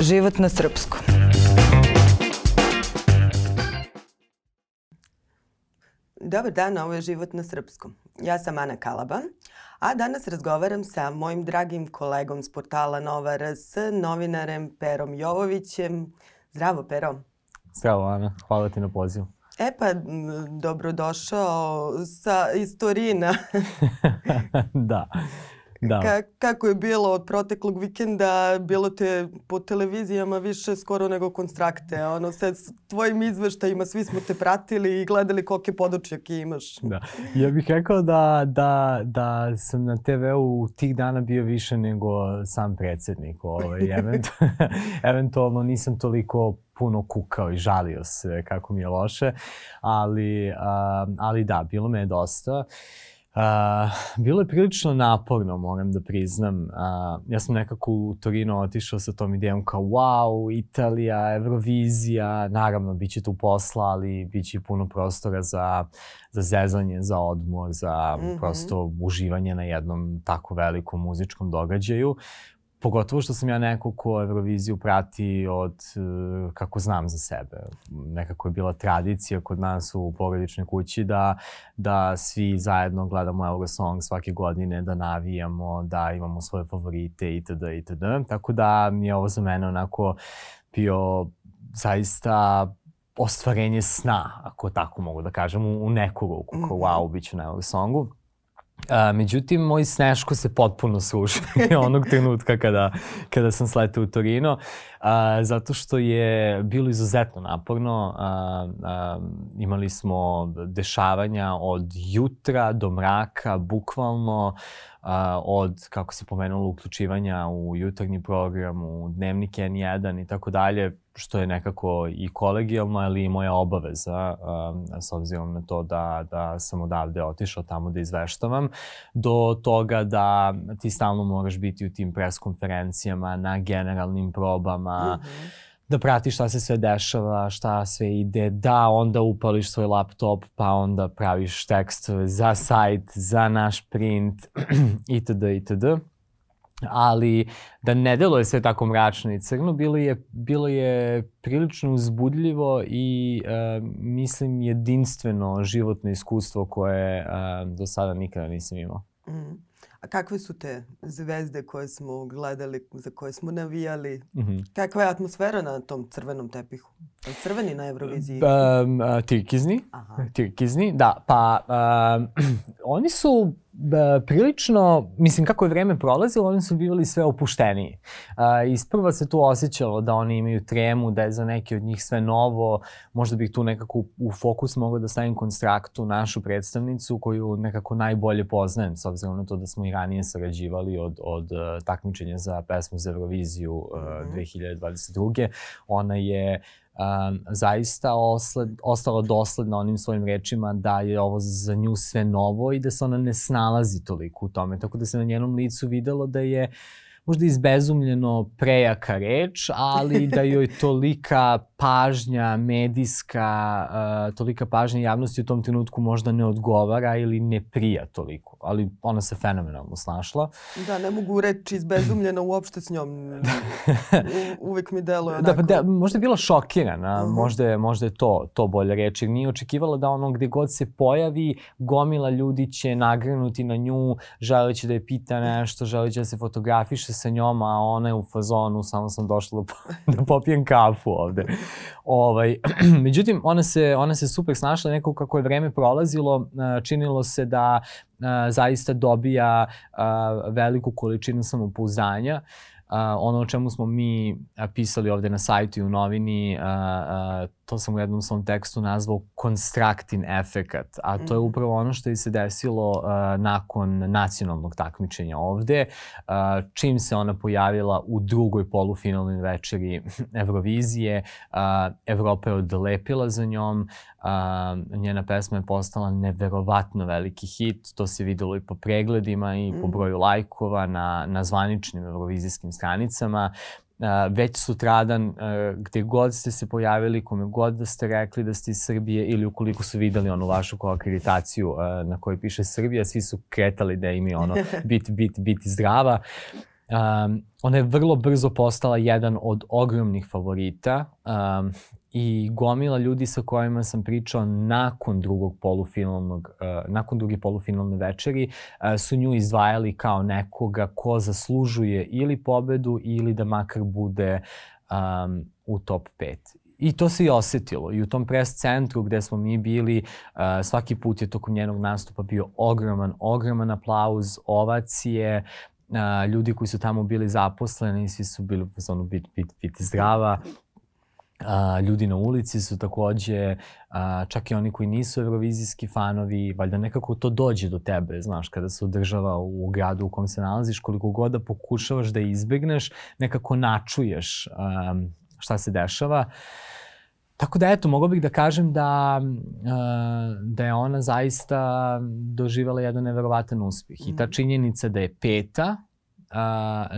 Život na srpskom. Dobar dan, ovo je Život na srpskom. Ja sam Ana Kalaban, a danas razgovaram sa mojim dragim kolegom s portala Nova RS, novinarem Perom Jovovićem. Zdravo, Pero. Zdravo, Ana. Hvala ti na pozivu. E pa, dobrodošao sa istorina. da. Da. Ka, kako je bilo od proteklog vikenda, bilo te po televizijama više skoro nego konstrakte. Ono, sad s tvojim izveštajima svi smo te pratili i gledali kolike podočjake imaš. Da. Ja bih rekao da, da, da sam na TV-u tih dana bio više nego sam predsednik. Ovaj, event, eventualno nisam toliko puno kukao i žalio se kako mi je loše, ali, ali da, bilo me je dosta. Uh, Uh, bilo je prilično naporno, moram da priznam. Uh, ja sam nekako u Torino otišao sa tom idejom kao wow, Italija, Eurovizija, naravno bit će tu posla, ali bit će puno prostora za, za zezanje, za odmor, za mm -hmm. prosto uživanje na jednom tako velikom muzičkom događaju. Pogotovo što sam ja neko ko Euroviziju prati od, e, kako znam za sebe. Nekako je bila tradicija kod nas u porodičnoj kući da, da svi zajedno gledamo Eurosong svake godine, da navijamo, da imamo svoje favorite itd. itd. Tako da mi je ovo za mene onako bio zaista ostvarenje sna, ako tako mogu da kažem, u, u neku ruku, kao mhm. wow, bit ću na Eurosongu. A, međutim, moj sneško se potpuno srušio onog trenutka kada, kada sam sletao u Torino, a, zato što je bilo izuzetno naporno. A, a, imali smo dešavanja od jutra do mraka, bukvalno a, od, kako se pomenulo, uključivanja u jutarnji program, u dnevnik N1 i tako dalje, što je nekako i kolegijalno, ali i moja obaveza, um, s obzirom na to da, da sam odavde otišao tamo da izveštavam, do toga da ti stalno moraš biti u tim pres konferencijama, na generalnim probama, mm -hmm da pratiš šta se sve dešava, šta sve ide, da onda upališ svoj laptop, pa onda praviš tekst za sajt, za naš print, itd. itd ali da ne deluje sve tako mračno i crno, bilo je, bilo je prilično uzbudljivo i uh, mislim jedinstveno životno iskustvo koje uh, do sada nikada nisam imao. A kakve su te zvezde koje smo gledali, za koje smo navijali? Mm -hmm. Kakva je atmosfera na tom crvenom tepihu? Crveni na Euroviziji? Um, tirkizni. Aha. Tirkizni, da. Pa um, oni su prilično, mislim kako je vreme prolazilo, oni su bivali sve opušteniji. Uh, isprva se tu osjećalo da oni imaju tremu, da je za neki od njih sve novo. Možda bih tu nekako u fokus mogao da stavim konstraktu, našu predstavnicu koju nekako najbolje poznajem, s obzirom na to da smo i ranije sarađivali od, od uh, takmičenja za pesmu za Euroviziju uh, mm -hmm. 2022. Ona je um, zaista osled, ostala dosledna onim svojim rečima da je ovo za nju sve novo i da se ona ne snalazi toliko u tome. Tako da se na njenom licu videlo da je možda izbezumljeno prejaka reč, ali da joj tolika pažnja medijska, uh, tolika pažnja javnosti u tom trenutku možda ne odgovara ili ne prija toliko. Ali ona se fenomenalno snašla. Da, ne mogu reći izbezumljena uopšte s njom. U, uvek mi deluje da, onako. Da, da, možda je bila šokirana, uh -huh. možda, je, možda je to, to bolje reći. Nije očekivala da ono gde god se pojavi, gomila ljudi će nagrenuti na nju, želeći da je pita nešto, želeći da se fotografiše sa njom, a ona je u fazonu, samo sam došla da, da popijem kafu ovde. Ovaj, međutim, ona se, ona se super snašla, nekako kako je vreme prolazilo, činilo se da zaista dobija veliku količinu samopouzdanja. Uh, ono o čemu smo mi pisali ovde na sajtu i u novini, uh, uh, to sam u jednom svom tekstu nazvao constructing efekat, a to je mhm. upravo ono što je se desilo uh, nakon nacionalnog takmičenja ovde, uh, čim se ona pojavila u drugoj polufinalnoj večeri Eurovizije, uh, Evropa je odlepila za njom, uh, njena pesma je postala neverovatno veliki hit, to se videlo i po pregledima i po mhm. broju lajkova na, na zvaničnim eurovizijskim stranicama već sutradan, gde god ste se pojavili, kome god da ste rekli da ste iz Srbije ili ukoliko su videli onu vašu kao akreditaciju na kojoj piše Srbija, svi su kretali da im je ono bit, bit, bit zdrava. Um, ona je vrlo brzo postala jedan od ogromnih favorita um, i gomila ljudi sa kojima sam pričao nakon drugog polufinalnog, uh, nakon druge polufinalne večeri uh, su nju izdvajali kao nekoga ko zaslužuje ili pobedu ili da makar bude um, u top 5. I to se i osetilo. I u tom pres centru gde smo mi bili, uh, svaki put je tokom njenog nastupa bio ogroman, ogroman aplauz, ovacije, uh, ljudi koji su tamo bili zaposleni, svi su bili u fazonu bit, bit, biti zdrava. A, ljudi na ulici su takođe, a, čak i oni koji nisu evrovizijski fanovi, valjda nekako to dođe do tebe, znaš, kada se održava u gradu u kom se nalaziš, koliko god da pokušavaš da izbegneš, nekako načuješ a, šta se dešava. Tako da eto, mogu bih da kažem da, da je ona zaista doživala jedan neverovatan uspeh. I ta mm. činjenica da je peta,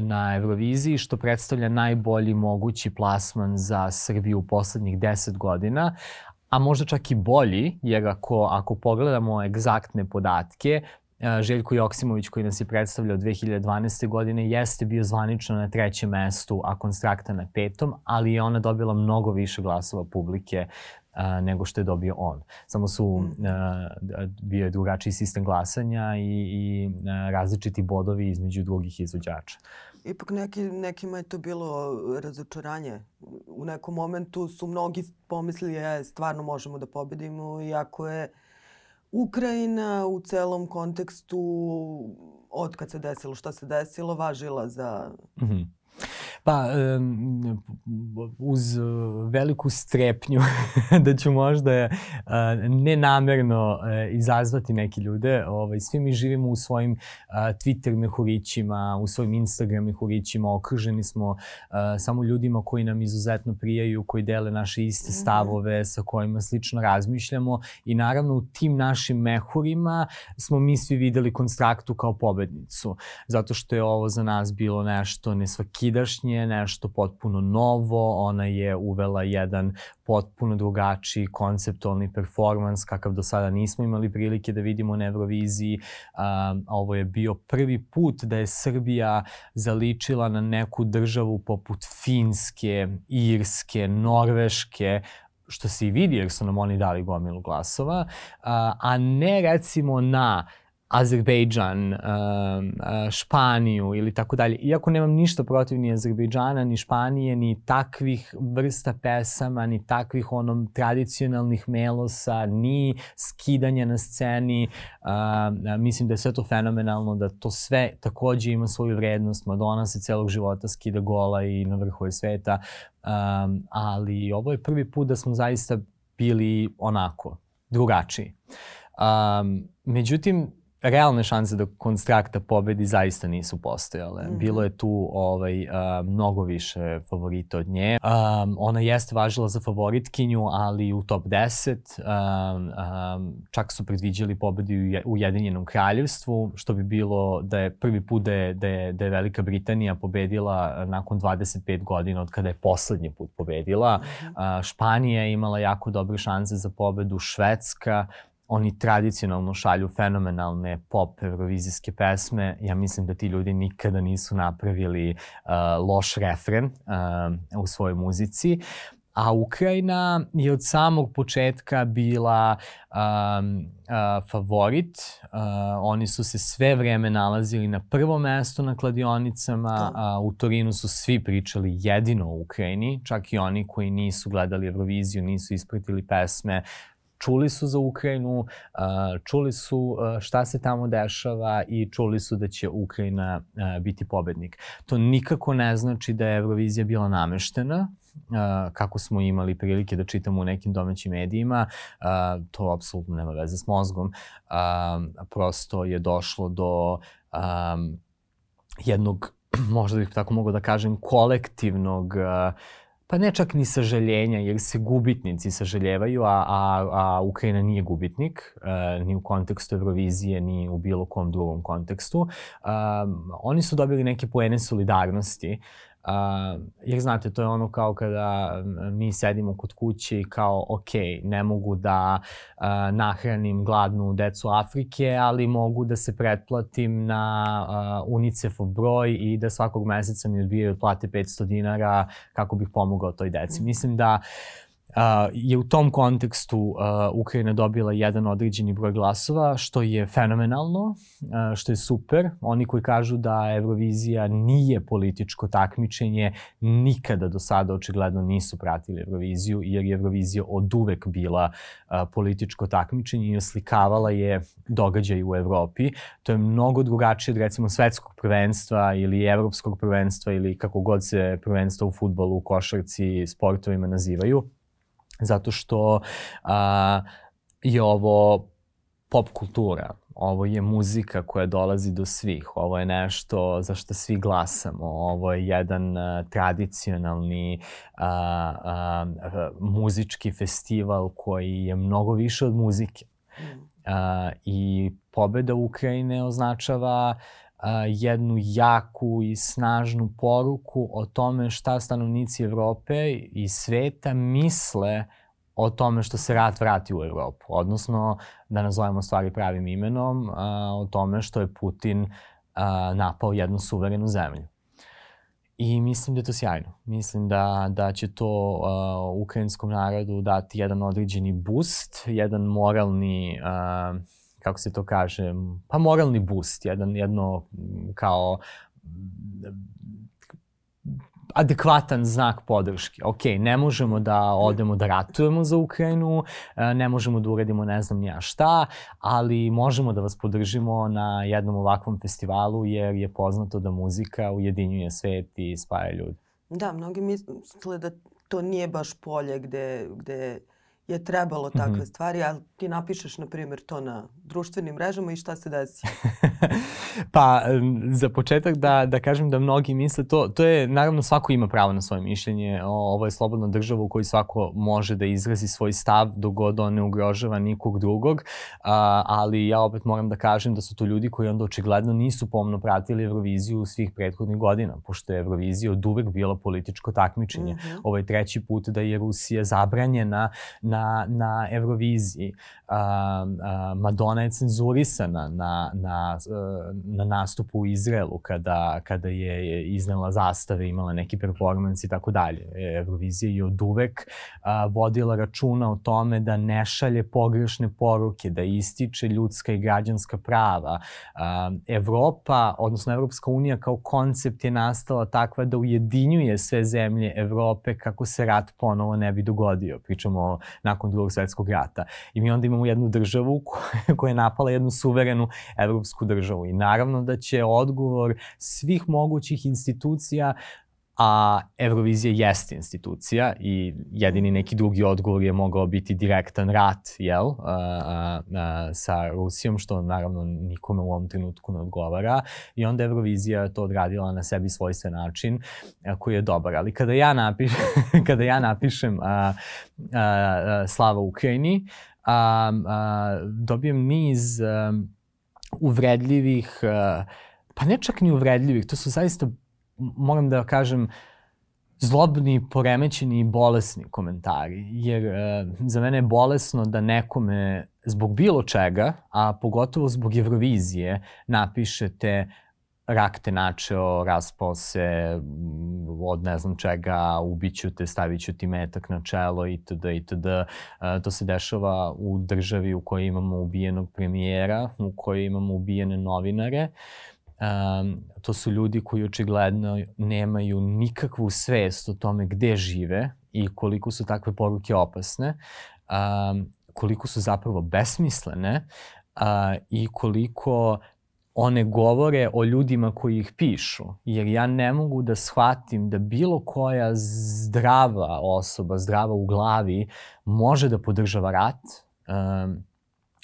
na Euroviziji, što predstavlja najbolji mogući plasman za Srbiju u poslednjih 10 godina, a možda čak i bolji, jer ako, ako pogledamo egzaktne podatke, Željko Joksimović koji nas je predstavljao 2012. godine jeste bio zvanično na trećem mestu, a Konstrakta na petom, ali je ona dobila mnogo više glasova publike a, nego što je dobio on. Samo su, mm. a, bio je drugačiji sistem glasanja i, i a, različiti bodovi između drugih izvođača. Ipak neki, nekima je to bilo razočaranje. U nekom momentu su mnogi pomislili je stvarno možemo da pobedimo, iako je Ukrajina u celom kontekstu od kad se desilo šta se desilo važila za... Mm -hmm Pa, uz veliku strepnju da ću možda nenamerno e, izazvati neke ljude, ovaj, svi mi živimo u svojim Twitter mehurićima, u svojim Instagram mehurićima, okruženi smo samo ljudima koji nam izuzetno prijaju, koji dele naše iste mhm. stavove, sa kojima slično razmišljamo i naravno u tim našim mehurima smo mi svi videli konstraktu kao pobednicu, zato što je ovo za nas bilo nešto nesvakidašnje, kasnije nešto potpuno novo, ona je uvela jedan potpuno drugačiji konceptualni performans kakav do sada nismo imali prilike da vidimo na Euroviziji. Um, ovo je bio prvi put da je Srbija zaličila na neku državu poput Finske, Irske, Norveške, što se i vidi jer su nam oni dali gomilu glasova, a ne recimo na Azerbejdžan, Španiju ili tako dalje. Iako nemam ništa protiv ni Azerbejdžana, ni Španije, ni takvih vrsta pesama, ni takvih onom tradicionalnih melosa, ni skidanja na sceni. mislim da je sve to fenomenalno, da to sve takođe ima svoju vrednost. Madonna se celog života skida gola i na vrhu je sveta. ali ovo je prvi put da smo zaista bili onako, drugačiji. Um, međutim, realne šanse da Konstrakta pobedi zaista nisu postojale. Mm. Bilo je tu ovaj, uh, mnogo više favorita od nje. Um, ona jeste važila za favoritkinju, ali u top 10 um, um, čak su predviđali pobedu u Ujedinjenom kraljevstvu, što bi bilo da je prvi put da je, da je, da je Velika Britanija pobedila nakon 25 godina od kada je poslednji put pobedila. Mm -hmm. uh, Španija je imala jako dobre šanse za pobedu, Švedska, oni tradicionalno šalju fenomenalne pop eurovizijske pesme. Ja mislim da ti ljudi nikada nisu napravili uh, loš refren uh, u svojoj muzici. A Ukrajina je od samog početka bila um, uh, favorit. Uh, oni su se sve vreme nalazili na prvom mestu na kladionicama. Uh, u Torinu su svi pričali jedino o Ukrajini. Čak i oni koji nisu gledali Euroviziju, nisu ispratili pesme, čuli su za Ukrajinu, čuli su šta se tamo dešava i čuli su da će Ukrajina biti pobednik. To nikako ne znači da je Eurovizija bila nameštena, kako smo imali prilike da čitamo u nekim domaćim medijima, to apsolutno nema veze s mozgom. Prosto je došlo do jednog, možda bih tako mogo da kažem, kolektivnog uh, pa ne čak ni sažaljenja, jer se gubitnici sažaljevaju, a, a, a Ukrajina nije gubitnik, uh, ni u kontekstu Eurovizije, ni u bilo kom drugom kontekstu. Um, oni su dobili neke poene solidarnosti, Uh, jer znate, to je ono kao kada mi sedimo kod kuće i kao, ok, ne mogu da uh, nahranim gladnu decu Afrike, ali mogu da se pretplatim na uh, UNICEF-ov broj i da svakog meseca mi odbijaju od plate 500 dinara kako bih pomogao toj deci. Mislim da uh, je u tom kontekstu uh, Ukrajina dobila jedan određeni broj glasova, što je fenomenalno, što je super. Oni koji kažu da Eurovizija nije političko takmičenje, nikada do sada očigledno nisu pratili Euroviziju, jer je Eurovizija od uvek bila političko takmičenje i oslikavala je događaj u Evropi. To je mnogo drugačije od recimo svetskog prvenstva ili evropskog prvenstva ili kako god se prvenstva u futbolu, u košarci, sportovima nazivaju zato što a, je ovo pop kultura, ovo je muzika koja dolazi do svih, ovo je nešto za što svi glasamo, ovo je jedan a, tradicionalni a, a, a, muzički festival koji je mnogo više od muzike. A, I pobeda Ukrajine označava jednu jaku i snažnu poruku o tome šta stanovnici Evrope i sveta misle o tome što se rat vrati u Evropu. Odnosno, da nazovemo stvari pravim imenom, a, o tome što je Putin a, napao jednu suverenu zemlju. I mislim da je to sjajno. Mislim da, da će to uh, ukrajinskom narodu dati jedan određeni boost, jedan moralni uh, kako se to kaže, pa moralni boost, jedan, jedno kao adekvatan znak podrške. Ok, ne možemo da odemo da ratujemo za Ukrajinu, e, ne možemo da uradimo ne znam nija šta, ali možemo da vas podržimo na jednom ovakvom festivalu jer je poznato da muzika ujedinjuje svet i spaja ljudi. Da, mnogi misle da to nije baš polje gde, gde je trebalo takve mm -hmm. stvari, ali ti napišeš, na primjer, to na društvenim mrežama i šta se desi? pa, za početak da, da kažem da mnogi misle to, to je, naravno svako ima pravo na svoje mišljenje, o, ovo je slobodna država u kojoj svako može da izrazi svoj stav dok god on ne ugrožava nikog drugog, a, ali ja opet moram da kažem da su to ljudi koji onda očigledno nisu pomno pratili Euroviziju svih prethodnih godina, pošto je Eurovizija od uvek bila političko takmičenje. Mm -hmm. Ovo je treći put da je Rusija zabranjena na, na Euroviziji. A, a, Madonna je cenzurisana na, na, na nastupu u Izraelu kada, kada je iznela zastave, imala neki performans i tako dalje. Eurovizija je od uvek a, vodila računa o tome da ne šalje pogrešne poruke, da ističe ljudska i građanska prava. A, Evropa, odnosno Evropska unija kao koncept je nastala takva da ujedinjuje sve zemlje Evrope kako se rat ponovo ne bi dogodio. Pričamo nakon drugog svetskog rata. I mi onda imamo jednu državu koja je napala jednu suverenu evropsku državu. I naravno da će odgovor svih mogućih institucija a Eurovizija jeste institucija i jedini neki drugi odgovor je mogao biti direktan rat, jel, a, a, a, sa Rusijom, što naravno nikome u ovom trenutku ne odgovara i onda Eurovizija to odradila na sebi svojstven način a, koji je dobar. Ali kada ja napišem, kada ja napišem a, a, a, Slava Ukrajini, a, a, dobijem niz a, uvredljivih, a, pa ne čak ni uvredljivih, to su zaista moram da kažem, zlobni, poremećeni i bolesni komentari. Jer e, za mene je bolesno da nekome zbog bilo čega, a pogotovo zbog Eurovizije, napišete rak te načeo, raspao se od ne znam čega, ubiću te, stavit ću ti metak na čelo itd. itd. E, to se dešava u državi u kojoj imamo ubijenog premijera, u kojoj imamo ubijene novinare. Um, to su ljudi koji očigledno nemaju nikakvu svest o tome gde žive i koliko su takve poruke opasne, um, koliko su zapravo besmislene uh, i koliko one govore o ljudima koji ih pišu. Jer ja ne mogu da shvatim da bilo koja zdrava osoba, zdrava u glavi, može da podržava rat. Um,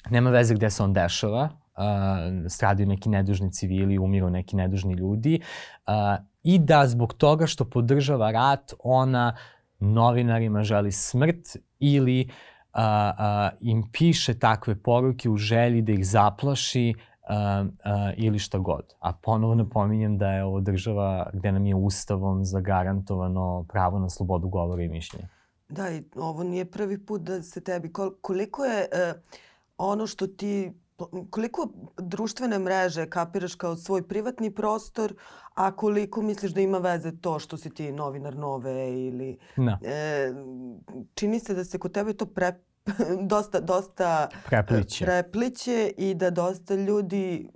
nema veze gde se on dešava, uh, stradaju neki nedužni civili, umiru neki nedužni ljudi uh, i da zbog toga što podržava rat ona novinarima želi smrt ili uh, uh, im piše takve poruke u želji da ih zaplaši uh, uh, ili šta god. A ponovo napominjem da je ovo država gde nam je ustavom zagarantovano pravo na slobodu govora i mišljenja. Da, i ovo nije prvi put da se tebi... Koliko je uh, ono što ti koliko društvene mreže kapiraš kao svoj privatni prostor, a koliko misliš da ima veze to što si ti novinar nove ili... Da. E, čini se da se kod tebe to pre, dosta, dosta prepliće. prepliće i da dosta ljudi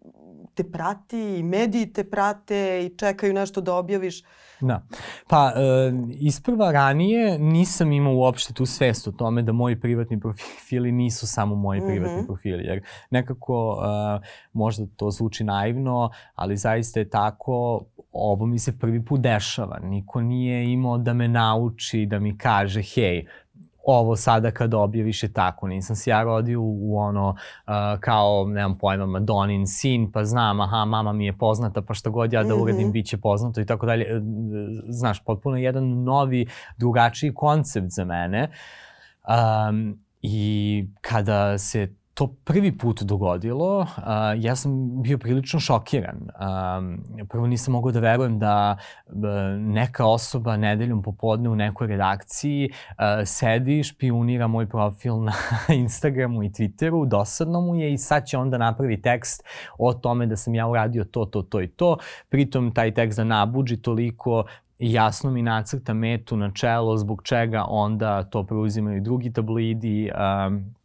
te prati i mediji te prate i čekaju nešto da objaviš. Da. Pa, e, isprva ranije nisam imao uopšte tu svest o tome da moji privatni profili nisu samo moji mm -hmm. privatni profili. Jer nekako e, možda to zvuči naivno, ali zaista je tako, ovo mi se prvi put dešava. Niko nije imao da me nauči, da mi kaže, hej, ovo sada kad objaviš je tako. Nisam se ja rodio u, u ono uh, kao, nemam pojma, Madonin sin, pa znam, aha, mama mi je poznata, pa šta god ja da uradim, mm -hmm. bit će poznato i tako dalje. E, znaš, potpuno jedan novi, drugačiji koncept za mene. Um, I kada se to prvi put dogodilo, uh, ja sam bio prilično šokiran. Um, prvo nisam mogao da verujem da uh, neka osoba nedeljom popodne u nekoj redakciji uh, sedi, špionira moj profil na Instagramu i Twitteru, dosadno mu je i sad će onda napravi tekst o tome da sam ja uradio to, to, to i to. Pritom taj tekst da nabuđi toliko jasno mi nacrta metu na čelo zbog čega onda to preuzimaju drugi tabloidi, um,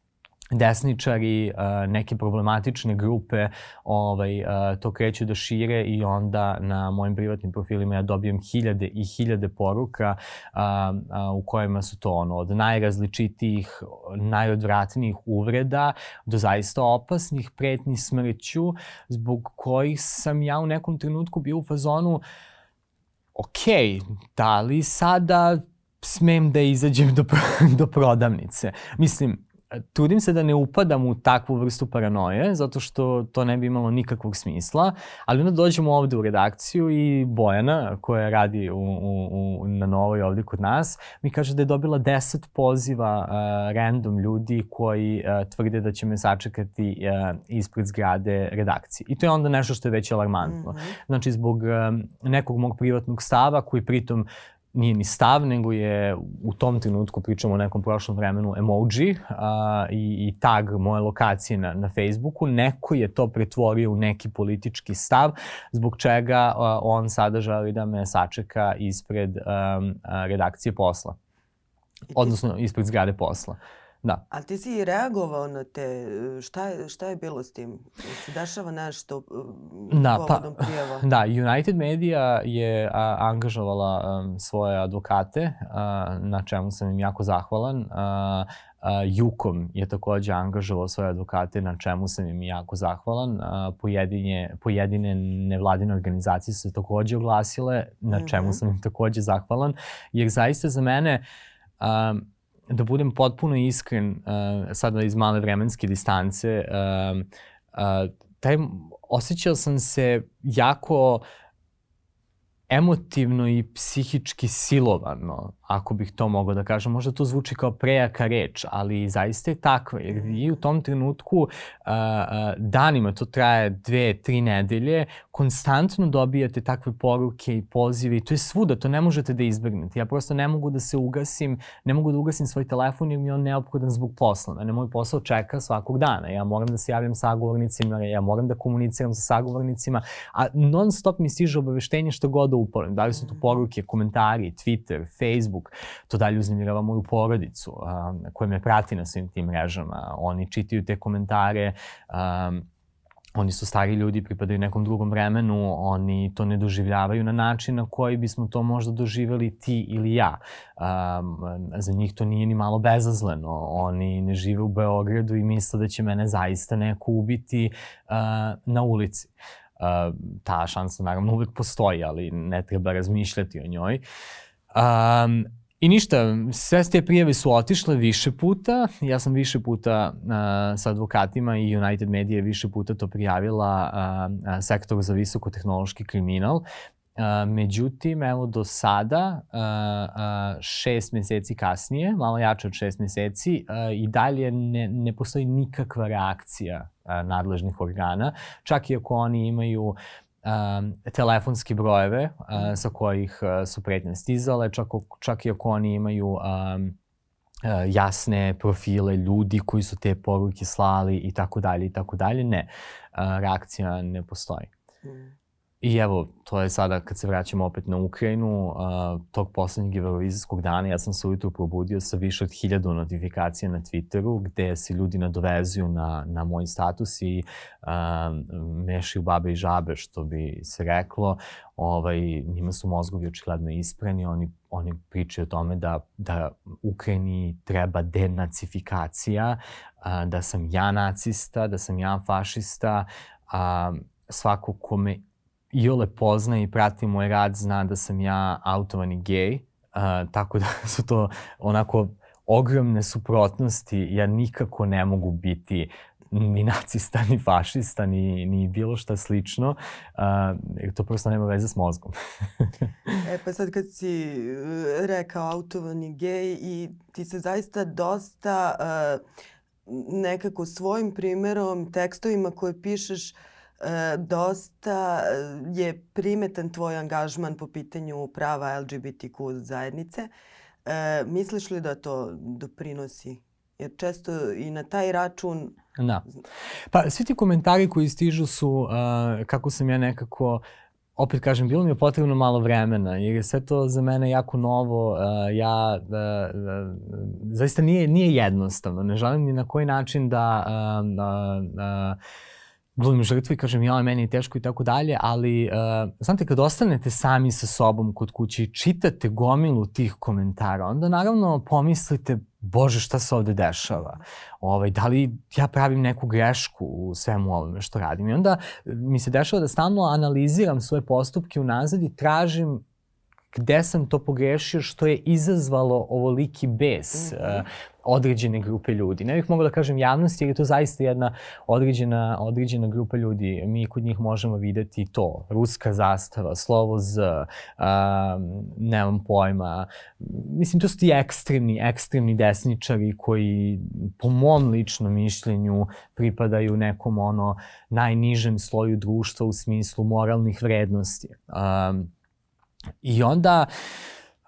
desničari, neke problematične grupe ovaj, to kreću da šire i onda na mojim privatnim profilima ja dobijem hiljade i hiljade poruka u kojima su to ono od najrazličitijih, najodvratnijih uvreda do zaista opasnih pretnji smrću zbog kojih sam ja u nekom trenutku bio u fazonu ok, da li sada smem da izađem do, do prodavnice? Mislim, trudim se da ne upadam u takvu vrstu paranoje, zato što to ne bi imalo nikakvog smisla, ali onda dođemo ovde u redakciju i Bojana, koja radi u, u, u, na Novoj ovde kod nas, mi kaže da je dobila 10 poziva uh, random ljudi koji uh, tvrde da će me sačekati uh, ispred zgrade redakcije. I to je onda nešto što je već alarmantno. Mm -hmm. Znači, zbog uh, nekog mog privatnog stava, koji pritom nije ni stav, nego je u tom trenutku, pričamo o nekom prošlom vremenu, emoji a, i, i tag moje lokacije na, na Facebooku. Neko je to pretvorio u neki politički stav, zbog čega a, on sada želi da me sačeka ispred a, a, redakcije posla. Odnosno, ispred zgrade posla. Da. A ti si reagovao na te, šta je, šta je bilo s tim? Se dešava nešto da, pa, prijeva? Da, United Media je a, angažovala um, svoje advokate, a, na čemu sam im jako zahvalan. A, a, Jukom je takođe angažovao svoje advokate, na čemu sam im jako zahvalan. A, pojedine, pojedine nevladine organizacije su se takođe oglasile, na čemu mm -hmm. sam im takođe zahvalan, jer zaista za mene um, da budem potpuno iskren, uh, sada iz male vremenske distance, uh, uh, taj, osjećao sam se jako emotivno i psihički silovano ako bih to mogao da kažem. Možda to zvuči kao prejaka reč, ali zaista je takva, jer vi u tom trenutku uh, danima, to traje dve, tri nedelje, konstantno dobijate takve poruke i pozive i to je svuda, to ne možete da izbegnete. Ja prosto ne mogu da se ugasim, ne mogu da ugasim svoj telefon jer mi je on neophodan zbog posla. Mene moj posao čeka svakog dana. Ja moram da se javljam sagovornicima, ja moram da komuniciram sa sagovornicima, a non stop mi stiže obaveštenje što god da upalim. Da li su to poruke, komentari, Twitter, Facebook, Facebook, to dalje uznemirava moju porodicu koja me prati na svim tim mrežama. Oni čitaju te komentare, oni su stari ljudi, pripadaju nekom drugom vremenu, oni to ne doživljavaju na način na koji bismo to možda doživjeli ti ili ja. Um, za njih to nije ni malo bezazleno. Oni ne žive u Beogradu i misle da će mene zaista neko ubiti uh, na ulici. Uh, ta šansa naravno uvek postoji, ali ne treba razmišljati o njoj. Uh, Um, I ništa, sve te prijeve su otišle više puta. Ja sam više puta uh, sa advokatima i United Media više puta to prijavila uh, sektoru za visokotehnološki kriminal Uh, međutim, evo do sada, uh, uh, šest meseci kasnije, malo jače od šest meseci, uh, i dalje ne, ne postoji nikakva reakcija uh, nadležnih organa, čak i ako oni imaju um, telefonske brojeve uh, sa kojih uh, su pretnje stizale, čak, čak i ako oni imaju um, jasne profile ljudi koji su te poruke slali i tako dalje i tako dalje. Ne, reakcija ne postoji. Mm. I evo, to je sada kad se vraćamo opet na Ukrajinu, uh, tog poslednjeg eurovizijskog dana ja sam se ujutru probudio sa više od hiljadu notifikacija na Twitteru gde se ljudi nadovezuju na, na moj status i uh, mešaju babe i žabe, što bi se reklo. Ovaj, njima su mozgovi očigledno ispreni, oni, oni pričaju o tome da, da Ukrajini treba denacifikacija, uh, da sam ja nacista, da sam ja fašista, uh, svako kome i ole pozna i prati moj rad zna da sam ja autovani gej, uh, tako da su to onako ogromne suprotnosti. Ja nikako ne mogu biti ni nacista, ni fašista, ni, ni bilo šta slično, uh, to prosto nema veze s mozgom. e pa sad kad si uh, rekao autovani gej i ti se zaista dosta uh, nekako svojim primerom, tekstovima koje pišeš, uh, e, dosta e, je primetan tvoj angažman po pitanju prava LGBTQ zajednice. E, misliš li da to doprinosi? Jer često i na taj račun... Da. Pa svi ti komentari koji stižu su uh, kako sam ja nekako opet kažem, bilo mi je potrebno malo vremena, jer je sve to za mene jako novo. Uh, ja, uh, uh, zaista nije, nije jednostavno. Ne želim ni na koji način da uh, uh, uh, glumim žrtvu i kažem ja, meni je teško i tako dalje, ali uh, znate, kad ostanete sami sa sobom kod kuće i čitate gomilu tih komentara, onda naravno pomislite, bože šta se ovde dešava, ovaj, da li ja pravim neku grešku u svemu ovome što radim. I onda mi se dešava da stalno analiziram svoje postupke unazad i tražim gde sam to pogrešio što je izazvalo ovoliki bes mm -hmm. uh, određene grupe ljudi. Ne bih mogla da kažem javnosti jer je to zaista jedna određena, određena grupa ljudi. Mi kod njih možemo videti to. Ruska zastava, slovo Z, uh, nemam pojma. Mislim, to su ti ekstremni, ekstremni desničari koji po mom ličnom mišljenju pripadaju nekom ono najnižem sloju društva u smislu moralnih vrednosti. Um, I onda,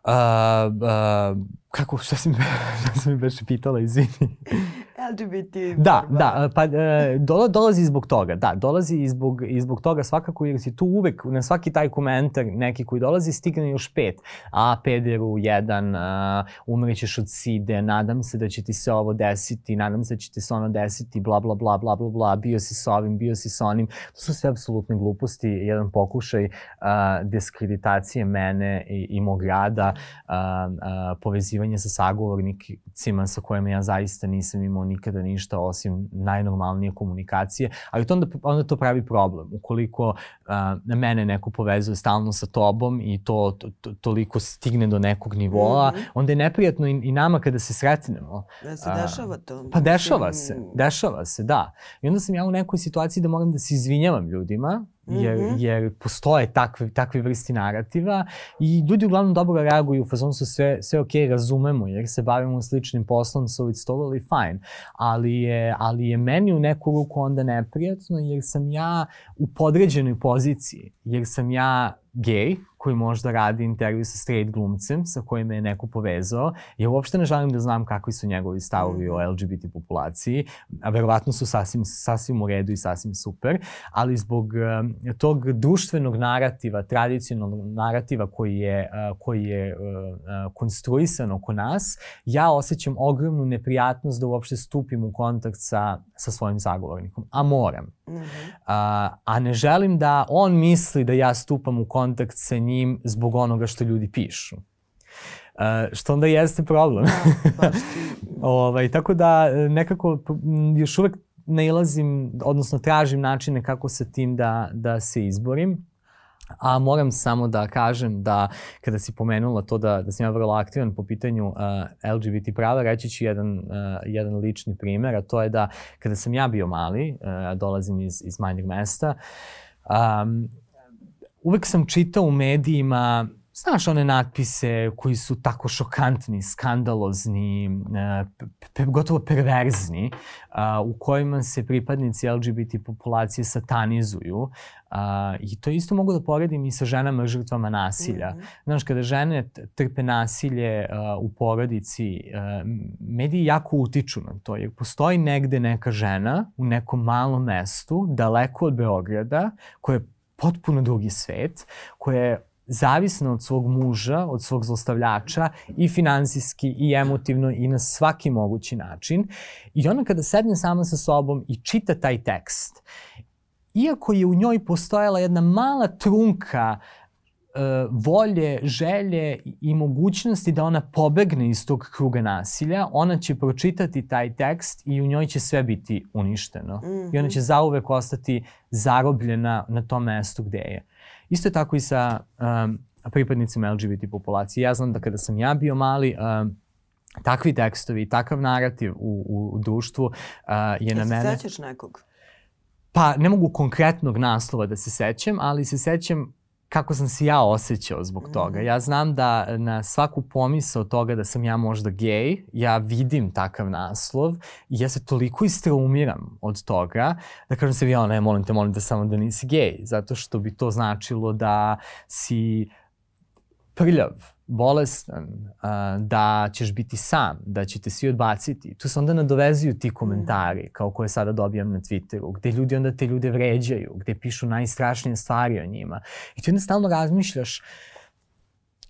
uh, uh, kako, šta si, šta si beše pitala, izvini. LGBT Da, borba. da, pa e, dolazi zbog toga, da, dolazi i zbog, i zbog toga svakako jer si tu uvek, na svaki taj komentar neki koji dolazi stigne još pet. A, pederu, jedan, uh, umrećeš od side, nadam se da će ti se ovo desiti, nadam se da će ti se ono desiti, bla, bla, bla, bla, bla, bla, bio si sa ovim, bio si sa onim. To su sve apsolutne gluposti, jedan pokušaj uh, diskreditacije mene i, i mog rada, uh, uh, povezivanje sa sagovornicima sa kojima ja zaista nisam imao ni nikada ništa osim najnormalnije komunikacije, ali to onda, onda to pravi problem. Ukoliko uh, mene neko povezuje stalno sa tobom i to, to, to toliko stigne do nekog nivoa, mm -hmm. onda je neprijatno i, i nama kada se sretnemo. Da se dešava to. Pa dešava se, dešava se, da. I onda sam ja u nekoj situaciji da moram da se izvinjavam ljudima, jer, mm -hmm. jer postoje takve, takve vrsti narativa i ljudi uglavnom dobro reaguju, u fazonu su sve, sve ok, razumemo, jer se bavimo sličnim poslom, so it's totally fine. Ali je, ali je meni u neku ruku onda neprijatno, jer sam ja u podređenoj poziciji, jer sam ja gej, koji možda radi intervju sa straight glumcem sa kojim je neko povezao. Ja uopšte ne želim da znam kakvi su njegovi stavovi o mhm. LGBT populaciji, a verovatno su sasvim, sasvim u redu i sasvim super, ali zbog uh, tog društvenog narativa, tradicionalnog narativa koji je, uh, koji je uh, uh, konstruisan oko nas, ja osjećam ogromnu neprijatnost da uopšte stupim u kontakt sa, sa svojim zagovornikom. A moram. Mm -hmm. a, a ne želim da on misli da ja stupam u kontakt sa njim zbog onoga što ljudi pišu. Uh, što onda jeste problem. Da, ovaj, tako da nekako još uvek nailazim, odnosno tražim načine kako sa tim da, da se izborim. A moram samo da kažem da kada si pomenula to da, da sam ja vrlo aktivan po pitanju uh, LGBT prava, reći ću jedan, uh, jedan lični primer, a to je da kada sam ja bio mali, uh, dolazim iz, iz manjeg mesta, um, uvek sam čitao u medijima Znaš one natpise koji su tako šokantni, skandalozni, e, gotovo perverzni, u kojima se pripadnici LGBT populacije satanizuju. I to isto mogu da poredim i sa ženama žrtvama nasilja. Mm -hmm. Znaš, kada žene trpe nasilje u porodici, mediji jako utiču na to, jer postoji negde neka žena u nekom malom mestu, daleko od Beograda, koja je potpuno drugi svet, koja je zavisna od svog muža, od svog zlostavljača i finansijski i emotivno i na svaki mogući način. I ona kada sedne sama sa sobom i čita taj tekst, iako je u njoj postojala jedna mala trunka volje, želje i mogućnosti da ona pobegne iz tog kruga nasilja, ona će pročitati taj tekst i u njoj će sve biti uništeno. Mm -hmm. I ona mhm. će zauvek ostati zarobljena na tom mestu gde je. Isto je tako i sa um, pripadnicima LGBT populacije. Ja znam da kada sam ja bio mali, um, takvi tekstovi, takav narativ u, u, u društvu uh, je na mene... Se sećaš nekog? Pa ne mogu konkretnog naslova da se sećam, ali se sećam kako sam se ja osjećao zbog toga. Mhm. Ja znam da na svaku pomisao toga da sam ja možda gej, ja vidim takav naslov i ja se toliko istraumiram od toga da kažem se ja, ne, molim te, molim te samo da nisi gej, zato što bi to značilo da si prljav, bolestan, da ćeš biti sam, da će te svi odbaciti. Tu se onda nadovezuju ti komentari, kao koje sada dobijam na Twitteru, gde ljudi onda te ljude vređaju, gde pišu najstrašnije stvari o njima. I ti onda stalno razmišljaš,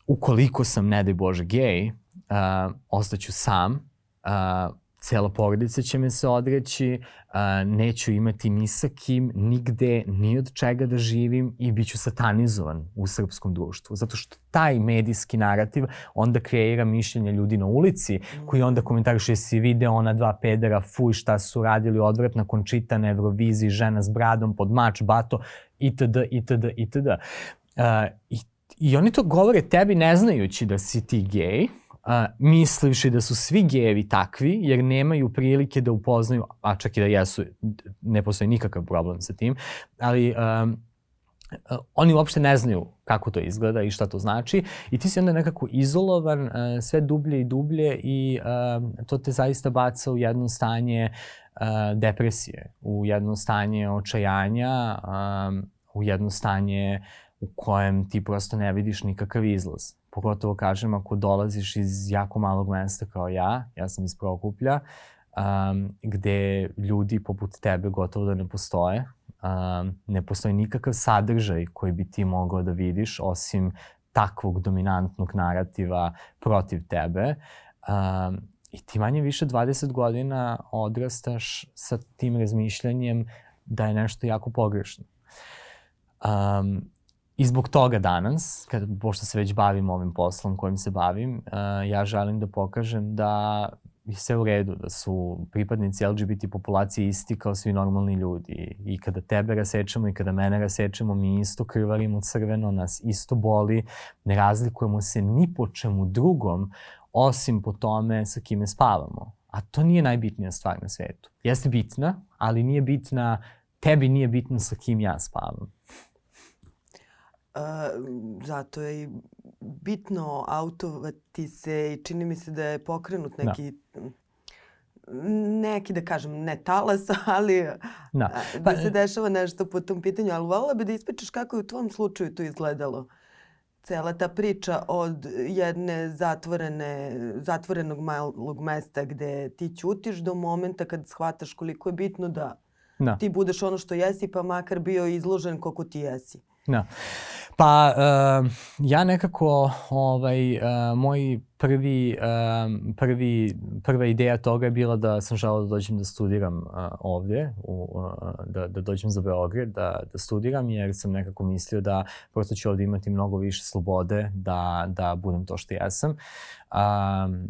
ukoliko sam, ne daj Bože, gej, uh, ostaću sam, uh, cela porodica će me se odreći, a, neću imati ni sa kim, nigde, ni od čega da živim i bit ću satanizovan u srpskom društvu. Zato što taj medijski narativ onda kreira mišljenje ljudi na ulici koji onda komentarišu jesi video ona dva pedera, fuj šta su radili odvratna končita na Euroviziji, žena s bradom pod mač, bato, itd., itd., itd. Uh, i, I oni to govore tebi ne znajući da si ti gej, a, mislivši da su svi gejevi takvi, jer nemaju prilike da upoznaju, a čak i da jesu, ne postoji nikakav problem sa tim, ali um, oni uopšte ne znaju kako to izgleda i šta to znači i ti si onda nekako izolovan uh, sve dublje i dublje i uh, to te zaista baca u jedno stanje uh, depresije, u jedno stanje očajanja, u jedno stanje u kojem ti prosto ne vidiš nikakav izlaz pogotovo kažem ako dolaziš iz jako malog mesta kao ja, ja sam iz Prokuplja, um, gde ljudi poput tebe gotovo da ne postoje. Um, ne postoji nikakav sadržaj koji bi ti mogao da vidiš osim takvog dominantnog narativa protiv tebe. Um, I ti manje više 20 godina odrastaš sa tim razmišljanjem da je nešto jako pogrešno. Um, I zbog toga danas, kad, pošto se već bavim ovim poslom kojim se bavim, uh, ja želim da pokažem da je sve u redu, da su pripadnici LGBT populacije isti kao svi normalni ljudi. I kada tebe rasečemo i kada mene rasečemo, mi isto krvarimo crveno, nas isto boli, ne razlikujemo se ni po čemu drugom, osim po tome sa kime spavamo. A to nije najbitnija stvar na svetu. Jeste bitna, ali nije bitna, tebi nije bitno sa kim ja spavam zato je i bitno autovati se i čini mi se da je pokrenut da. neki da neki, da kažem, ne talas, ali da, pa, da se dešava nešto po tom pitanju. Ali volila bi da ispričaš kako je u tvom slučaju to izgledalo. Cela ta priča od jedne zatvorene, zatvorenog malog mesta gde ti ćutiš do momenta kad shvataš koliko je bitno da, da. ti budeš ono što jesi, pa makar bio izložen koliko ti jesi. Da. Pa uh, ja nekako ovaj uh, moj prvi uh, prvi prva ideja toga je bila da sam želeo da dođem da studiram uh, ovdje u uh, da da dođem za Beograd da da studiram jer sam nekako mislio da prosto ću ovde imati mnogo više slobode da da budem to što jesam. Um,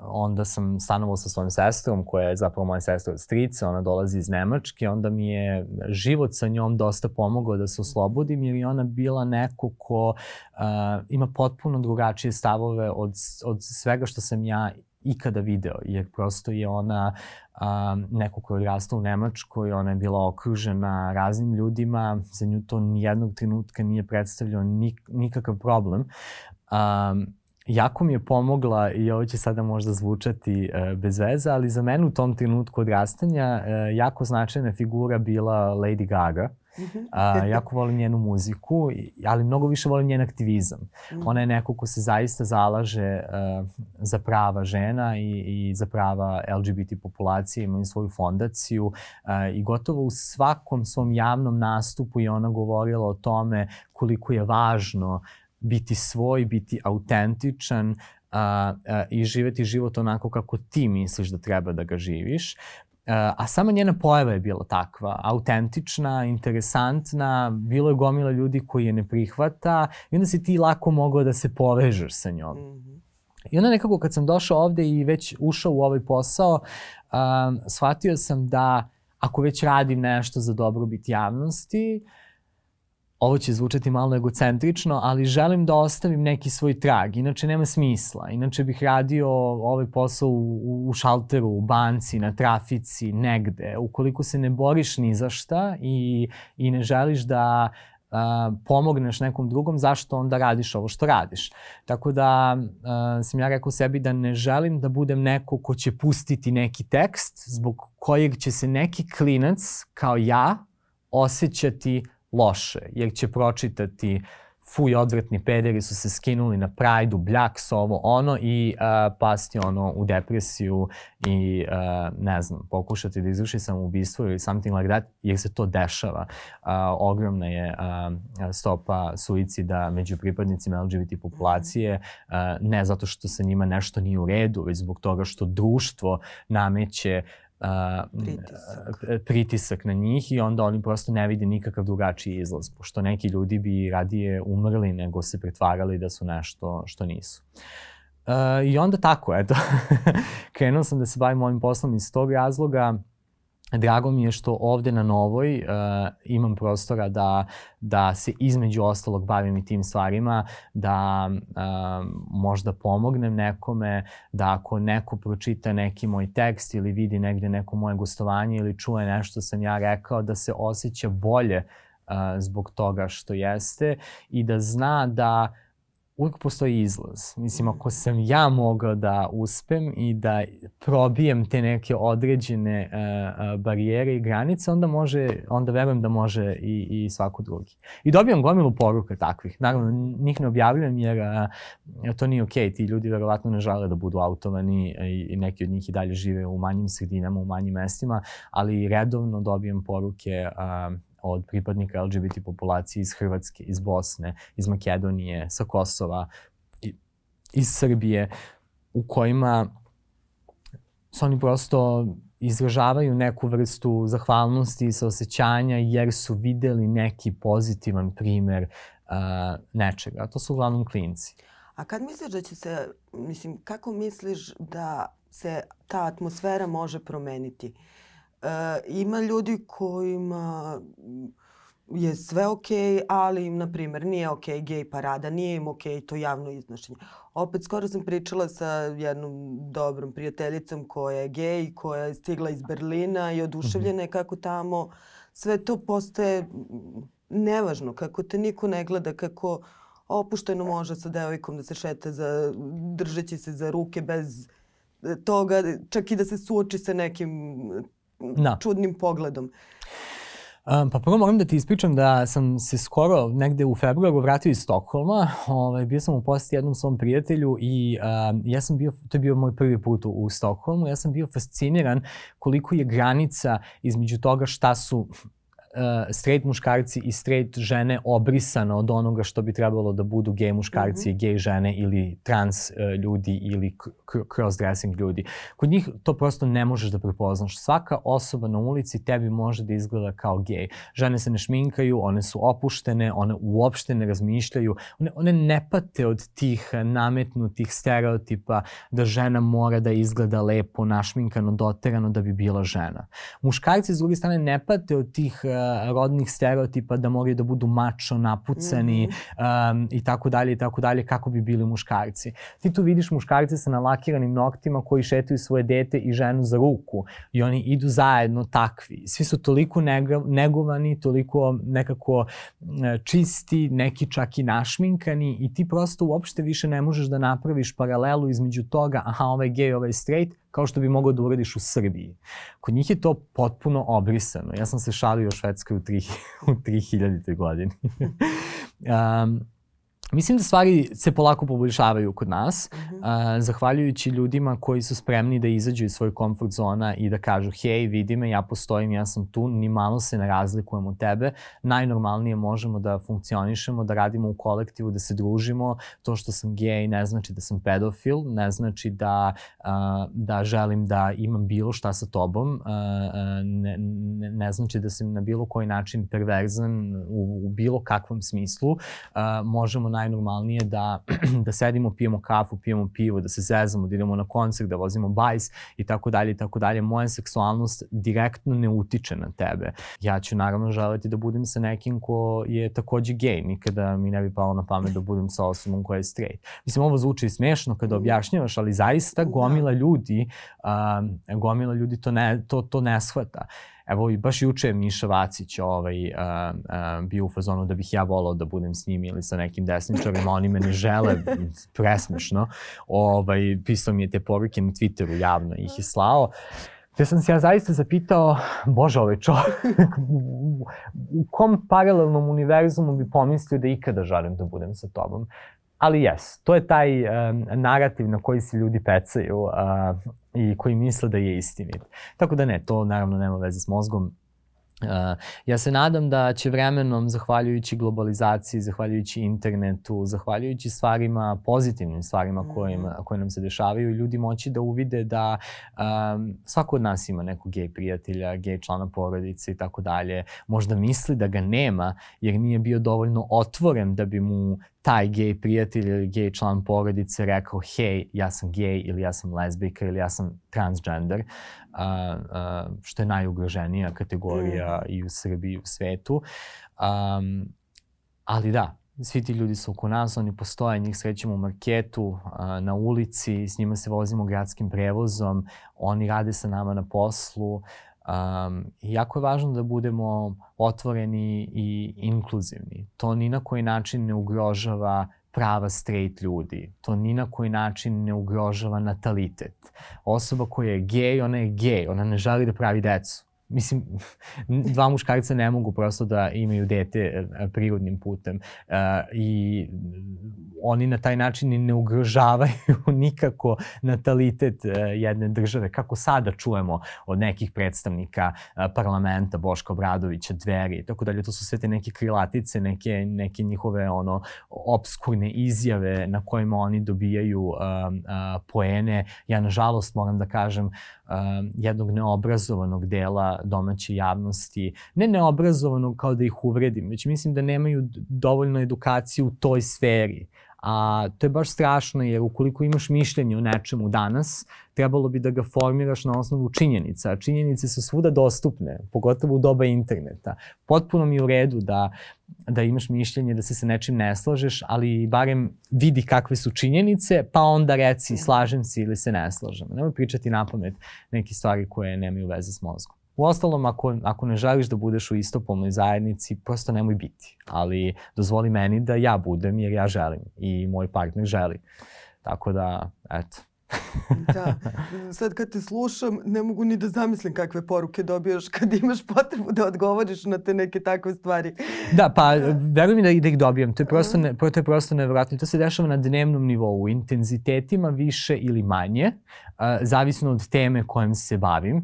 onda sam stanovao sa svojom sestrom, koja je zapravo moja sestra od strica, ona dolazi iz Nemačke, onda mi je život sa njom dosta pomogao da se oslobodim, jer je ona bila neko ko uh, ima potpuno drugačije stavove od, od svega što sam ja ikada video, jer prosto je ona a, neko ko je odrastao u Nemačkoj, ona je bila okružena raznim ljudima, za nju to nijednog trenutka nije predstavljao nik, nikakav problem. Um, jako mi je pomogla, i ovo će sada možda zvučati e, bez veze, ali za mene u tom trenutku odrastanja e, jako značajna figura bila Lady Gaga. A, jako volim njenu muziku, ali mnogo više volim njen aktivizam. Mhm. Ona je neko ko se zaista zalaže uh, za prava žena i, i za prava LGBT populacije, ima svoju fondaciju uh, i gotovo u svakom svom javnom nastupu je ona govorila o tome koliko je važno biti svoj, biti autentičan, a, a, i živeti život onako kako ti misliš da treba da ga živiš. A sama njena pojava je bila takva, autentična, interesantna, bilo je gomila ljudi koji je ne prihvata i onda si ti lako mogao da se povežeš sa njom. Mm -hmm. I onda nekako kad sam došao ovde i već ušao u ovaj posao, um, shvatio sam da ako već radim nešto za dobrobit javnosti, uh, ovo će zvučati malo egocentrično, ali želim da ostavim neki svoj trag, inače nema smisla. Inače bih radio ovaj posao u, u šalteru, u banci, na trafici, negde. Ukoliko se ne boriš ni za šta i, i ne želiš da a, pomogneš nekom drugom, zašto onda radiš ovo što radiš. Tako da a, sam ja rekao sebi da ne želim da budem neko ko će pustiti neki tekst zbog kojeg će se neki klinac kao ja osjećati loše, jer će pročitati fuj, odvratni pederi su se skinuli na prajdu, bljaks, ovo, ono i uh, pasti ono u depresiju i uh, ne znam, pokušati da izvrši samoubistvo ili something like that, jer se to dešava. Uh, ogromna je uh, stopa suicida među pripadnicima LGBT populacije, uh, ne zato što sa njima nešto nije u redu, već zbog toga što društvo nameće uh, a, pritisak. pritisak na njih i onda oni prosto ne vide nikakav drugačiji izlaz, pošto neki ljudi bi radije umrli nego se pretvarali da su nešto što nisu. Uh, I onda tako, eto, krenuo sam da se bavim ovim poslom iz tog razloga. Drago mi je što ovde na Novoj uh, imam prostora da, da se između ostalog bavim i tim stvarima, da uh, možda pomognem nekome, da ako neko pročita neki moj tekst ili vidi negde neko moje gostovanje ili čuje nešto sam ja rekao, da se osjeća bolje uh, zbog toga što jeste i da zna da uh, uvijek postoji izlaz. Mislim, ako sam ja mogao da uspem i da probijem te neke određene uh, barijere i granice, onda može, onda verujem da može i, i svako drugi. I dobijam gomilu poruka takvih. Naravno, njih ne objavljujem jer uh, to nije okej. Okay. Ti ljudi verovatno ne žele da budu autovani i, i neki od njih i dalje žive u manjim sredinama, u manjim mestima, ali redovno dobijam poruke uh, od pripadnika LGBT populacije iz Hrvatske, iz Bosne, iz Makedonije, sa Kosova, iz Srbije, u kojima su oni prosto izražavaju neku vrstu zahvalnosti i saosećanja jer su videli neki pozitivan primer uh, nečega. To su uglavnom klinci. A kad misliš da će se, mislim, kako misliš da se ta atmosfera može promeniti? Uh, E, ima ljudi kojima je sve okej, okay, ali im, na primjer, nije okej okay gej parada, nije im okej okay to javno iznošenje. Opet, skoro sam pričala sa jednom dobrom prijateljicom koja je gej, koja je stigla iz Berlina i oduševljena je kako tamo sve to postaje nevažno, kako te niko ne gleda, kako opušteno može sa devojkom da se šeta za, držeći se za ruke bez toga, čak i da se suoči sa nekim da. čudnim pogledom. Um, pa prvo moram da ti ispričam da sam se skoro negde u februaru vratio iz Stokholma. Ovaj, bio sam u posjeti jednom svom prijatelju i um, ja sam bio, to je bio moj prvi put u, u Stokholmu, ja sam bio fasciniran koliko je granica između toga šta su uh, straight muškarci i straight žene obrisano od onoga što bi trebalo da budu gej muškarci, mm -hmm. gej žene ili trans uh, ljudi ili cross-dressing ljudi. Kod njih to prosto ne možeš da prepoznaš. Svaka osoba na ulici tebi može da izgleda kao gej. Žene se ne šminkaju, one su opuštene, one uopšte ne razmišljaju, one, one ne pate od tih nametnutih stereotipa da žena mora da izgleda lepo, našminkano, doterano da bi bila žena. Muškarci s druge strane ne pate od tih uh, rodnih stereotipa da moraju da budu mačo, napucani mm -hmm. um, i tako dalje i tako dalje kako bi bili muškarci. Ti tu vidiš muškarce sa nalakiranim noktima koji šetaju svoje dete i ženu za ruku i oni idu zajedno takvi. Svi su toliko negovani, toliko nekako čisti, neki čak i našminkani i ti prosto uopšte više ne možeš da napraviš paralelu između toga, aha, ovaj gej, ovaj straight, kao što bi mogao da uradiš u Srbiji. Kod njih je to potpuno obrisano. Ja sam se šalio o Švedskoj u, tri, u 3000. godini. um, Mislim da stvari se polako poboljšavaju kod nas, uh -huh. uh, zahvaljujući ljudima koji su spremni da izađu iz svoje komfort zona i da kažu, hej, vidi me, ja postojim, ja sam tu, ni malo se ne razlikujem od tebe, najnormalnije možemo da funkcionišemo, da radimo u kolektivu, da se družimo, to što sam gej ne znači da sam pedofil, ne znači da, uh, da želim da imam bilo šta sa tobom, uh, ne, ne, ne znači da sam na bilo koji način perverzan u, u bilo kakvom smislu, uh, možemo najnormalnije da, da sedimo, pijemo kafu, pijemo pivo, da se zezamo, da idemo na koncert, da vozimo bajs i tako dalje i tako dalje. Moja seksualnost direktno ne utiče na tebe. Ja ću naravno želeti da budem sa nekim ko je takođe gej. Nikada mi ne bi palo na pamet da budem sa osobom koja je straight. Mislim, ovo zvuči smešno kada objašnjavaš, ali zaista da. gomila ljudi, uh, gomila ljudi to ne, to, to ne shvata. Evo, baš juče je Miša Vacić ovaj, uh, uh, bio u fazonu da bih ja volao da budem s njim ili sa nekim desničarima, oni me ne žele, presmešno. Ovaj, pisao mi je te poruke na Twitteru, javno ih je slao. Te sam se ja zaista zapitao, bože, ovaj čovjek, u kom paralelnom univerzumu bi pomislio da ikada želim da budem sa tobom? Ali jes, to je taj um, narativ na koji se ljudi pecaju uh, i koji misle da je istinit. Tako da ne, to naravno nema veze s mozgom. Uh, ja se nadam da će vremenom, zahvaljujući globalizaciji, zahvaljujući internetu, zahvaljujući stvarima, pozitivnim stvarima mm -hmm. koje nam se dešavaju, ljudi moći da uvide da um, svako od nas ima nekog gej prijatelja, gej člana porodice i tako dalje. Možda misli da ga nema jer nije bio dovoljno otvoren da bi mu taj gej prijatelj ili gej član porodice rekao hej, ja sam gej ili ja sam lezbijka ili ja sam transgender, uh, uh, što je najugroženija kategorija mm. i u Srbiji i u svetu. Um, ali da, svi ti ljudi su oko nas, oni postoje, njih srećemo u marketu, na ulici, s njima se vozimo gradskim prevozom, oni rade sa nama na poslu, Um, jako je važno da budemo otvoreni i inkluzivni. To ni na koji način ne ugrožava prava straight ljudi. To ni na koji način ne ugrožava natalitet. Osoba koja je gej, ona je gej, ona ne želi da pravi decu mislim, dva muškarca ne mogu prosto da imaju dete e, prirodnim putem uh, i oni na taj način ne ugrožavaju nikako natalitet uh, jedne države, kako sada čujemo od nekih predstavnika parlamenta, Boška Obradovića, Dveri, tako dalje, to su sve te neke krilatice, neke, neke njihove ono obskurne izjave na kojima oni dobijaju poene. Ja, nažalost, moram da kažem, jednog neobrazovanog dela domaće javnosti, ne neobrazovanog kao da ih uvredim, već mislim da nemaju dovoljno edukacije u toj sferi. A to je baš strašno jer ukoliko imaš mišljenje o nečemu danas, trebalo bi da ga formiraš na osnovu činjenica. Činjenice su svuda dostupne, pogotovo u doba interneta. Potpuno mi je u redu da, da imaš mišljenje da se sa nečim ne slažeš, ali barem vidi kakve su činjenice, pa onda reci slažem se ili se ne slažem. Nemoj pričati na pamet neke stvari koje nemaju veze s mozgom. U ostalom, ako, ako ne želiš da budeš u istopolnoj zajednici, prosto nemoj biti. Ali dozvoli meni da ja budem jer ja želim i moj partner želi. Tako da, eto, da, sad kad te slušam, ne mogu ni da zamislim kakve poruke dobijaš kad imaš potrebu da odgovoriš na te neke takve stvari. Da, pa veruj mi da, da ih dobijam. To je prosto, ne, to je prosto nevjerojatno. To se dešava na dnevnom nivou, intenzitetima više ili manje, uh, zavisno od teme kojim se bavim. Uh,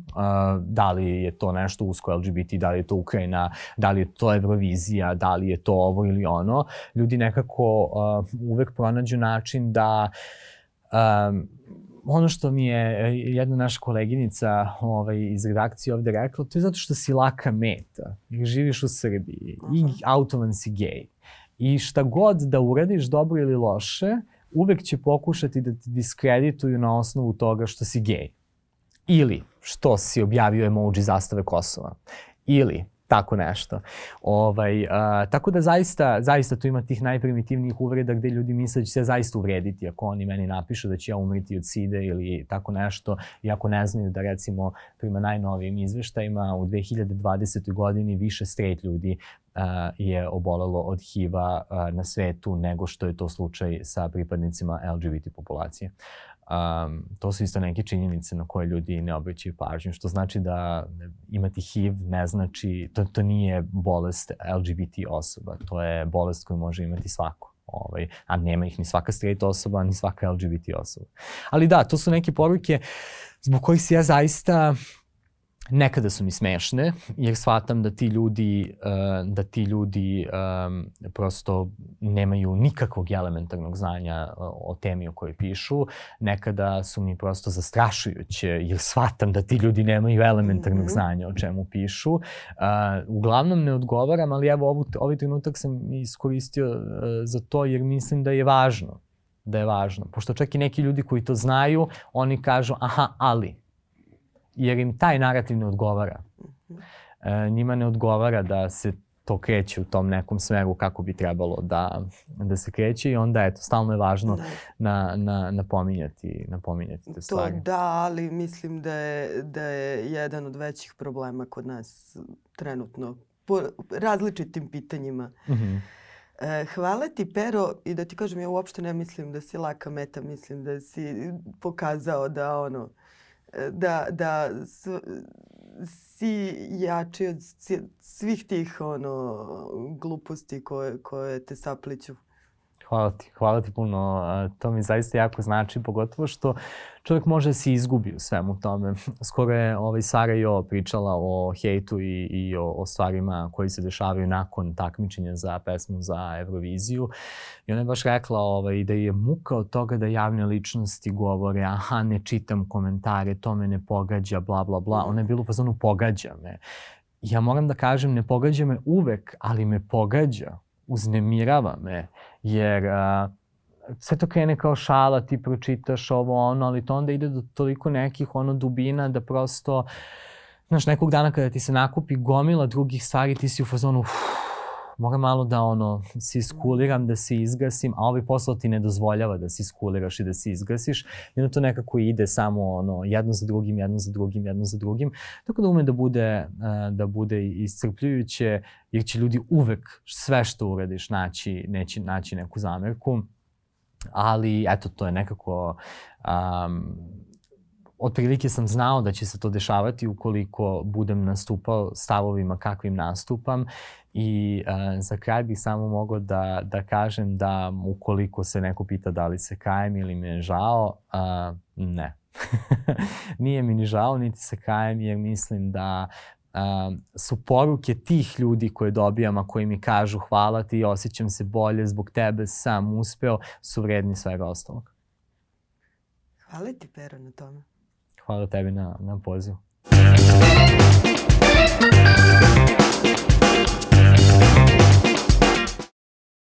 da li je to nešto usko LGBT, da li je to Ukrajina, da li je to Eurovizija, da li je to ovo ili ono. Ljudi nekako uh, uvek pronađu način da um, ono što mi je e, jedna naša koleginica ovaj, iz redakcije ovde rekla, to je zato što si laka meta. I živiš u Srbiji Aha. i automan si gej. I šta god da uradiš, dobro ili loše, uvek će pokušati da te diskredituju na osnovu toga što si gej. Ili što si objavio emoji zastave Kosova. Ili tako nešto. Ovaj, a, tako da zaista, zaista tu ima tih najprimitivnijih uvreda gde ljudi misle da će se zaista uvrediti ako oni meni napišu da će ja umriti od side ili tako nešto, iako ne znaju da recimo prima najnovijim izveštajima u 2020. godini više straight ljudi uh, je obolelo od HIV-a na svetu nego što je to slučaj sa pripadnicima LGBT populacije. Um, to su isto neke činjenice na koje ljudi ne obraćaju pažnju, što znači da imati HIV ne znači, to, to nije bolest LGBT osoba, to je bolest koju može imati svako. Ovaj, a nema ih ni svaka straight osoba, ni svaka LGBT osoba. Ali da, to su neke poruke zbog kojih se ja zaista nekada su mi smešne, jer shvatam da ti ljudi, uh, da ti ljudi um, prosto nemaju nikakvog elementarnog znanja o temi o kojoj pišu. Nekada su mi prosto zastrašujuće, jer shvatam da ti ljudi nemaju elementarnog -hmm. znanja o čemu pišu. Uh, uglavnom ne odgovaram, ali evo ovu, ovaj trenutak sam iskoristio za to jer mislim da je važno da je važno. Pošto čak i neki ljudi koji to znaju, oni kažu aha, ali jer im taj narativ ne odgovara. E, njima ne odgovara da se to kreće u tom nekom smeru kako bi trebalo da, da se kreće i onda eto, stalno je važno da. na, na, napominjati, napominjati te stvari. To da, ali mislim da je, da je jedan od većih problema kod nas trenutno po različitim pitanjima. Mm -hmm. E, hvala ti, Pero, i da ti kažem, ja uopšte ne mislim da si laka meta, mislim da si pokazao da ono, da, da si jači od svih tih ono, gluposti koje, koje te sapliću. Hvala ti, hvala ti puno. To mi zaista jako znači, pogotovo što čovjek može da se izgubi u svemu tome. Skoro je ovaj Sara Jo pričala o hejtu i, i o, o stvarima koji se dešavaju nakon takmičenja za pesmu za Euroviziju. I ona je baš rekla ovaj, da je muka od toga da javne ličnosti govore aha, ne čitam komentare, to me ne pogađa, bla, bla, bla. Ona je bila u fazonu pogađa me. Ja moram da kažem, ne pogađa me uvek, ali me pogađa uznemirava me, jer a, sve to krene kao šala, ti pročitaš ovo ono, ali to onda ide do toliko nekih ono dubina da prosto, znaš, nekog dana kada ti se nakupi gomila drugih stvari, ti si u fazonu, uf, moram malo da ono, se iskuliram, da se izgasim, a ovaj posao ti ne dozvoljava da se iskuliraš i da se izgasiš. I onda to nekako ide samo ono, jedno za drugim, jedno za drugim, jedno za drugim. Tako da ume da bude, da bude iscrpljujuće, jer će ljudi uvek sve što uradiš naći, neći, naći neku zamerku. Ali, eto, to je nekako um, otprilike sam znao da će se to dešavati ukoliko budem nastupao stavovima kakvim nastupam i uh, za kraj bih samo mogao da, da kažem da ukoliko se neko pita da li se kajem ili mi je žao, uh, ne. Nije mi ni žao, niti se kajem jer mislim da uh, su poruke tih ljudi koje dobijam, a koji mi kažu hvala ti osjećam se bolje, zbog tebe sam uspeo, su vredni svega ostalog. Hvala ti, Pero, na tome. Hvala tebi na, na pozivu.